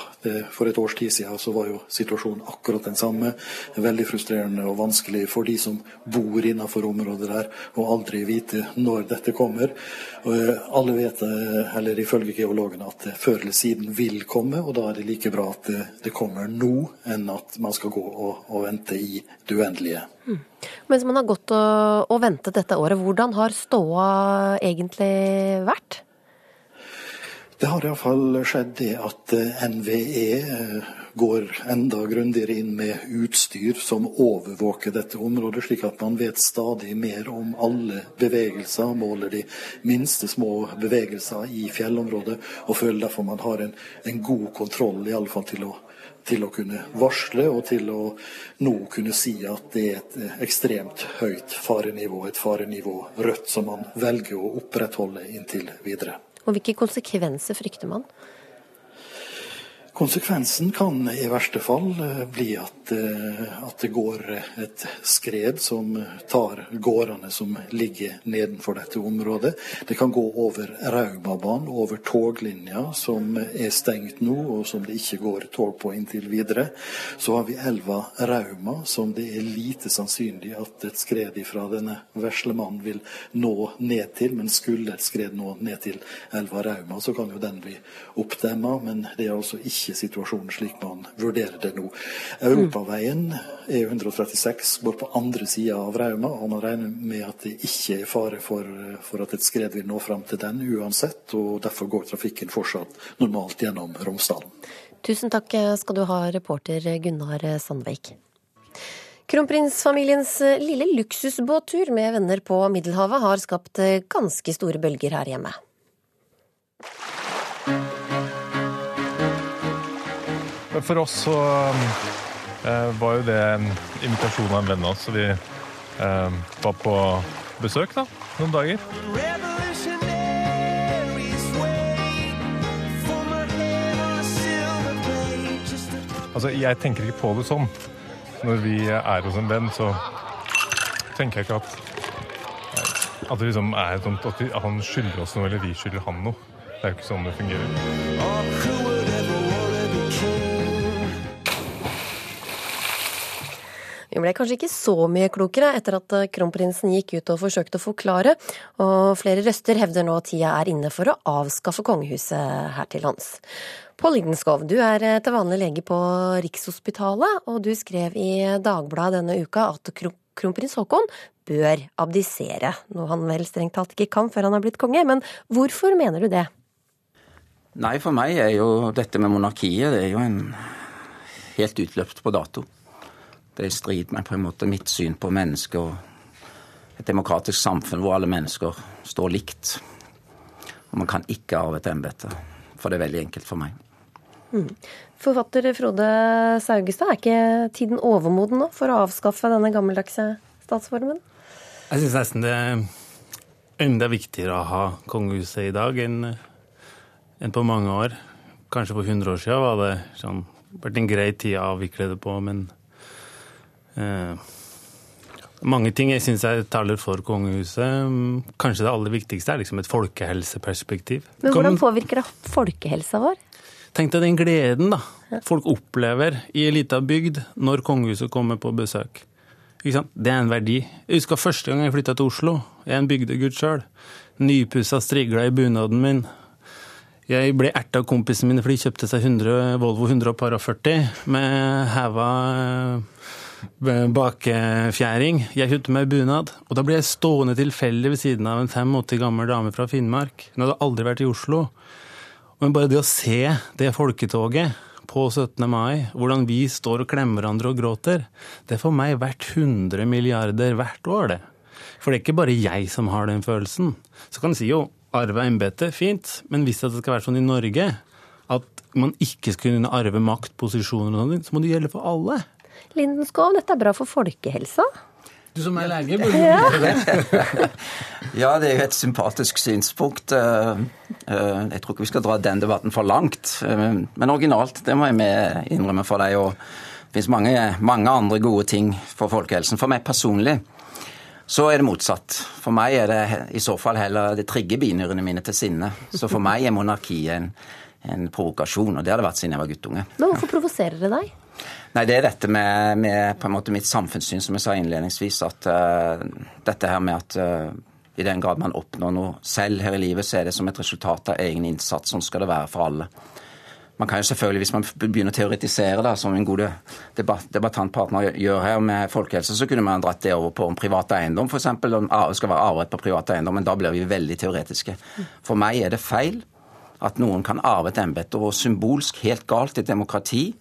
For et års tid siden så var jo situasjonen akkurat den samme. Veldig frustrerende og vanskelig for de som bor innenfor området der, og aldri vite når dette kommer. Uh, alle vet, eller ifølge geologene, at det før eller siden vil komme, og da er det like bra at det kommer nå, enn at man skal gå og, og vente i det uendelige. Mm. Mens man har gått og, og ventet dette året, hvordan har ståa egentlig vært? Det har iallfall skjedd det at eh, NVE eh, går enda grundigere inn med utstyr som overvåker dette området, slik at man vet stadig mer om alle bevegelser, måler de minste små bevegelser i fjellområdet, og føler derfor man har en, en god kontroll, i alle fall til å til å kunne varsle og til å nå kunne si at det er et ekstremt høyt farenivå, et farenivå rødt, som man velger å opprettholde inntil videre. Og Hvilke konsekvenser frykter man? Konsekvensen kan i verste fall eh, bli at, eh, at, det går et skred som tar gårdene som ligger nedenfor dette området. Det kan gå over Raumabanen, over toglinja som er stengt nå, og som det ikke går tog på inntil videre. Så har vi elva Rauma, som det er lite sannsynlig at et skred fra denne veslemannen vil nå ned til. Men skulle et skred nå ned til elva Rauma, så kan jo den bli oppdemma. Men det er altså ikke situasjonen slik man vurderer det nå. Europaveien E136 går på andre sida av Rauma, og man regner med at det ikke er fare for, for at et skred vil nå fram til den uansett, og derfor går trafikken fortsatt normalt gjennom Romsdalen. Tusen takk skal du ha, reporter Gunnar Sandveik. Kronprinsfamiliens lille luksusbåttur med venner på Middelhavet har skapt ganske store bølger her hjemme. For oss så var jo det en invitasjon av en venn av oss, så vi eh, var på besøk da, noen dager. Altså, jeg tenker ikke på det sånn. Når vi er hos en venn, så tenker jeg ikke at at det liksom er sånn at han skylder oss noe, eller vi skylder han noe. Det er jo ikke sånn det fungerer. Vi ble kanskje ikke så mye klokere etter at eh, kronprinsen gikk ut og forsøkte å forklare, og flere røster hevder nå at tida er inne for å avskaffe kongehuset her til lands. Pål Lidenskov, du er eh, til vanlig lege på Rikshospitalet, og du skrev i Dagbladet denne uka at kronprins Haakon bør abdisere, noe han vel strengt talt ikke kan før han har blitt konge. Men hvorfor mener du det? Nei, for meg er jo dette med monarkiet det er jo en helt utløpt på dato. Det er i strid med på en måte mitt syn på mennesker og et demokratisk samfunn hvor alle mennesker står likt. Og man kan ikke arve et embete, for det er veldig enkelt for meg. Mm. Forfatter Frode Saugestad, er ikke tiden overmoden nå for å avskaffe denne gammeldagse statsformen? Jeg syns nesten det er enda viktigere å ha kongehuset i dag enn, enn på mange år. Kanskje for 100 år siden var det sånn, vært en grei tid å avvikle det på, men mange ting jeg syns taler for kongehuset. Kanskje det aller viktigste er liksom et folkehelseperspektiv. Men Hvordan påvirker det folkehelsa vår? Tenk deg den gleden da, folk opplever i ei lita bygd når kongehuset kommer på besøk. Det er en verdi. Jeg husker første gang jeg flytta til Oslo. Jeg er en bygdegutt sjøl. Nypussa strigla i bunaden min. Jeg ble erta av kompisene mine for de kjøpte seg 100, Volvo 140 med heva bakefjæring. Jeg kjøpte meg bunad, og da ble jeg stående tilfeldig ved siden av en 85 gammel dame fra Finnmark. Hun hadde aldri vært i Oslo. Men bare det å se det folketoget på 17. mai, hvordan vi står og klemmer hverandre og gråter, det er for meg verdt 100 milliarder hvert år, det. For det er ikke bare jeg som har den følelsen. Så kan du si jo arve embetet, fint, men hvis det skal være sånn i Norge at man ikke skal kunne arve makt, posisjoner og sånn, så må det gjelde for alle. Lindenskov, dette er bra for folkehelsa? Du som er lege, burde ja. det. ja, det er jo et sympatisk synspunkt. Eh, eh, jeg tror ikke vi skal dra den debatten for langt. Eh, men originalt, det må jeg innrømme for deg. Og det finnes mange, mange andre gode ting for folkehelsen. For meg personlig så er det motsatt. For meg er det i så fall heller det trigger binyrene mine til sinne. Så for meg er monarkiet en, en provokasjon, og det har det vært siden jeg var guttunge. Men hvorfor provoserer det deg? Nei, Det er dette med, med, på en måte mitt samfunnssyn, som jeg sa innledningsvis. At uh, dette her med at uh, i den grad man oppnår noe selv her i livet, så er det som et resultat av egen innsats. Sånn skal det være for alle. Man kan jo selvfølgelig, Hvis man begynner å teoretisere, da, som en god debatt, debattantpartner gjør her med folkehelse, så kunne man dratt det over på om privat eiendom, f.eks. Om skal være arverett på privat eiendom. Men da blir vi veldig teoretiske. For meg er det feil at noen kan arve et embete, og symbolsk helt galt i et demokrati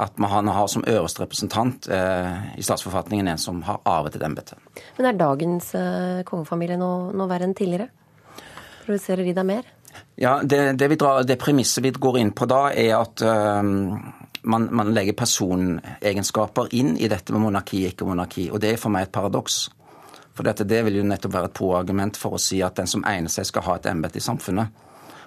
at han har som øverste representant eh, i statsforfatningen en som har arvet et embete. Men er dagens eh, kongefamilie noe, nå, verre enn tidligere? Provoserer de deg mer? Ja, det, det, drar, det, premisset vi går inn på da, er at, eh, man, man legger personegenskaper inn i dette med monarki, ikke monarki. Og det er for meg et paradoks. For dette, det vil jo nettopp være et pro-argument for å si at den som egner seg, skal ha et embete i samfunnet.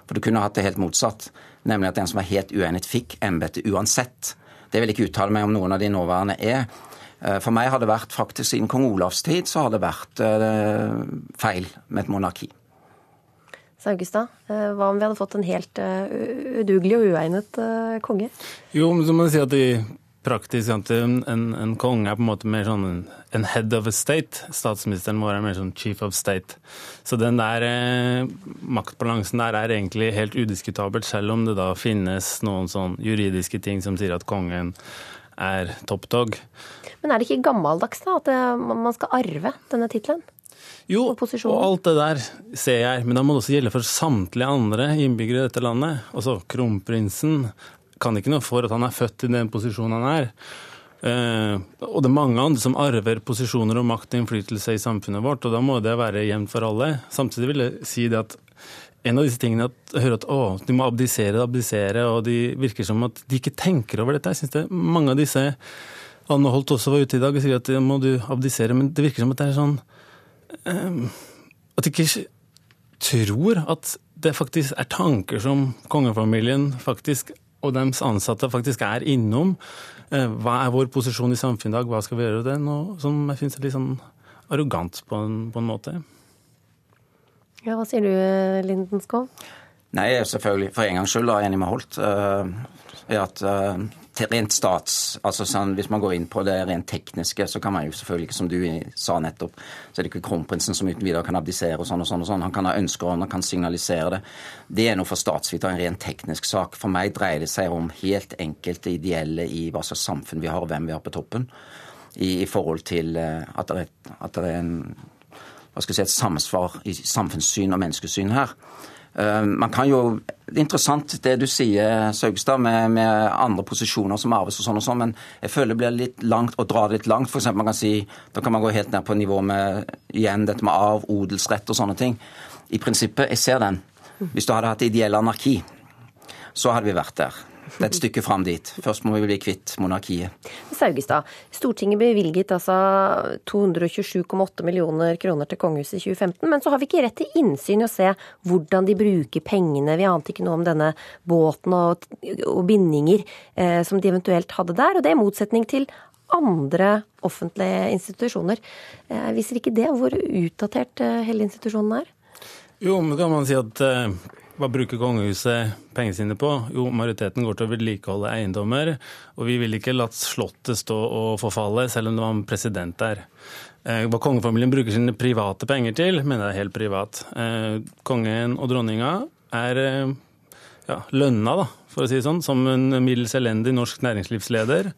For du kunne hatt det helt motsatt, nemlig at den som er helt uegnet, fikk embetet uansett. Det vil jeg ikke uttale meg om noen av de nåværende er. Eh, for meg har det vært faktisk siden kong Olavs tid så har det vært uh, feil med et monarki. Saugestad, uh, hva om vi hadde fått en helt udugelig og uegnet konge? Jo, men så må jeg si at i praktisk at en, en, konge er på en måte mer sånn en, head of a state. Statsministeren vår er mer sånn chief of state. Så den der maktbalansen der er egentlig helt udiskutabelt, selv om det da finnes noen sånn juridiske ting som sier at kongen er top dog. Men er det ikke gammeldags da, at man skal arve denne tittelen? Jo, og, og alt det der ser jeg, men da må det også gjelde for samtlige andre innbyggere i dette landet. Altså, Kronprinsen kan ikke noe for at han er født i den posisjonen han er. Uh, og det er mange andre som arver posisjoner og makt og innflytelse i samfunnet vårt, og da må det være jevnt for alle. Samtidig vil jeg si det at en av disse tingene at jeg hører at å, de må abdisere, abdisere, og de virker som at de ikke tenker over dette. Jeg synes det er mange av disse Anne Holt også var ute i dag og sier at ja, må du abdisere, men det virker som at det er sånn um, At de ikke tror at det faktisk er tanker som kongefamilien faktisk, og deres ansatte faktisk er innom. Uh, hva er vår posisjon i samfunnet i dag, hva skal vi gjøre med det? Noe som jeg syns er litt sånn arrogant på en, på en måte. Ja, Hva sier du, Lindenskov? Nei, er selvfølgelig for en gangs skyld enig med Holt. Uh, at uh, rent stats, altså sånn, Hvis man går inn på det rent tekniske, så kan man jo selvfølgelig ikke, som du sa nettopp, så er det ikke kronprinsen som uten videre kan abdisere og sånn og sånn. og sånn. Han kan ha ønsker og han kan signalisere det. Det er noe for statsviter, en rent teknisk sak. For meg dreier det seg om helt enkelt ideelle i hva slags samfunn vi har, og hvem vi har på toppen. I, i forhold til uh, at det, er, at det er en hva skal jeg si, et samsvar i samfunnssyn og menneskesyn her. Eh, man kan jo, Det er interessant det du sier, Saugstad, med, med, andre posisjoner som arves og sånn og sånn, men jeg føler det blir litt langt å dra det litt langt. For eksempel, man kan si, Da kan man gå helt ned på nivå med igjen dette med arv, odelsrett og sånne ting. I prinsippet, jeg ser den. Hvis du hadde hatt ideell anarki, så hadde vi vært der. Det er et stykke fram dit. Først må vi bli kvitt monarkiet. Saugestad, Stortinget bevilget altså 227,8 millioner kroner til kongehuset i 2015, men så har vi ikke rett til innsyn i å se hvordan de bruker pengene. Vi ante ikke noe om denne båten og, og bindinger eh, som de eventuelt hadde der, og det er i motsetning til andre offentlige institusjoner. Eh, viser ikke det hvor utdatert eh, hele institusjonen er? Jo, men kan man si at eh, hva bruker kongehuset pengene sine på? Jo, majoriteten går til å vedlikeholde eiendommer. Og vi vil ikke latt Slottet stå og forfalle, selv om det var en president der. Eh, hva kongefamilien bruker sine private penger til, mener jeg er helt privat. Eh, kongen og dronninga er eh, ja, lønna, da, for å si det sånn, som en middels elendig norsk næringslivsleder.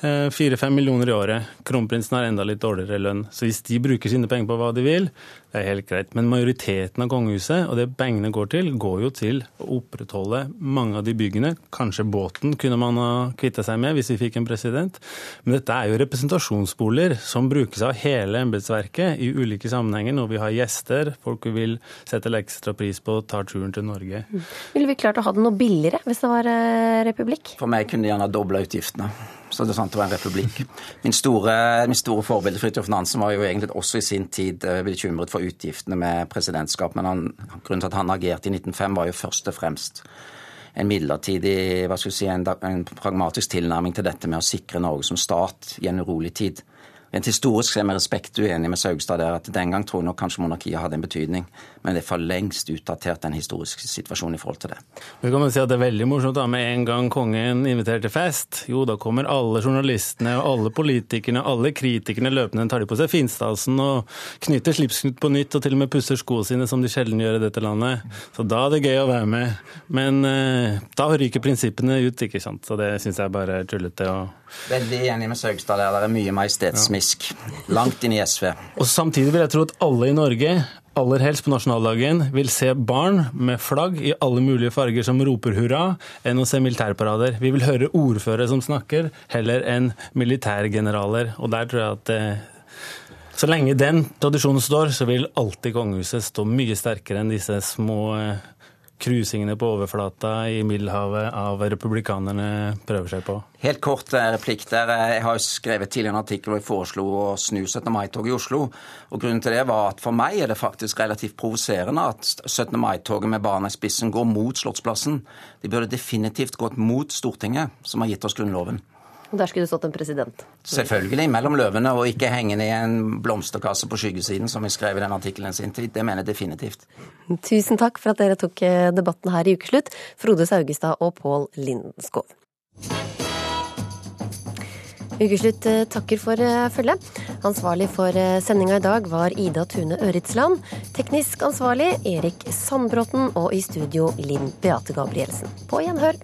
Fire-fem millioner i året. Kronprinsen har enda litt dårligere lønn. Så hvis de bruker sine penger på hva de vil, det er helt greit. Men majoriteten av kongehuset, og det pengene går til, går jo til å opprettholde mange av de byggene. Kanskje båten kunne man ha kvitta seg med hvis vi fikk en president. Men dette er jo representasjonsboliger som brukes av hele embetsverket i ulike sammenhenger når vi har gjester, folk vi vil sette ekstra pris på, tar turen til Norge. Mm. Ville vi klart å ha det noe billigere hvis det var eh, republikk? For meg kunne de gjerne dobla utgiftene. Så det er sant det var en republikk. Min store, min store forbilde Fridtjof Nansen var jo egentlig også i sin tid eh, bekymret for utgiftene med presidentskap. Men han, grunnen til at han agerte i 1905, var jo først og fremst en midlertidig, hva skal vi si, en, en pragmatisk tilnærming til dette med å sikre Norge som stat i en urolig tid. Rent historisk er vi med respekt uenig med Saugstad der at den gang tror jeg nok kanskje monarkiet hadde en betydning, men det er for lengst utdatert den historiske situasjonen i forhold til det. Men kan man si at Det er veldig morsomt da, med en gang kongen inviterer til fest. Jo, da kommer alle journalistene og alle politikerne alle kritikerne løpende. Tar de på seg finstasen og knytter slipsknut på nytt og til og med pusser skoene sine, som de sjelden gjør i dette landet. Så da er det gøy å være med. Men eh, da ryker prinsippene ut, ikke sant. Så det syns jeg bare er tullete. og Veldig enig med Saugstad der. Det er mye majestetsmisk. Langt inn i SV. Og Samtidig vil jeg tro at alle i Norge aller helst på nasjonaldagen vil se barn med flagg i alle mulige farger som roper hurra, enn å se militærparader. Vi vil høre ordførere som snakker, heller enn militærgeneraler. Og der tror jeg at eh, så lenge den tradisjonen står, så vil alltid kongehuset stå mye sterkere enn disse små eh, krusingene på overflata i Middelhavet av republikanerne prøver seg på? Helt kort eh, replikk der. Jeg har jo skrevet tidligere en artikkel hvor jeg foreslo å snu 17. mai-toget i Oslo. Og Grunnen til det var at for meg er det faktisk relativt provoserende at 17. mai-toget med barna i spissen går mot Slottsplassen. De burde definitivt gått mot Stortinget, som har gitt oss Grunnloven. Og Der skulle det stått en president. Selvfølgelig, mellom løvene, og ikke hengende i en blomsterkasse på skyggesiden, som vi skrev i den artikkelen sin tid. Det mener jeg definitivt. Tusen takk for at dere tok eh, debatten her i Ukeslutt, Frode Saugestad og Pål Lindenskov. Ukeslutt eh, takker for eh, følget. Ansvarlig for sendinga i dag var Ida Tune Øritsland. Teknisk ansvarlig Erik Sandbråten, og i studio Linn Beate Gabrielsen. På gjenhør.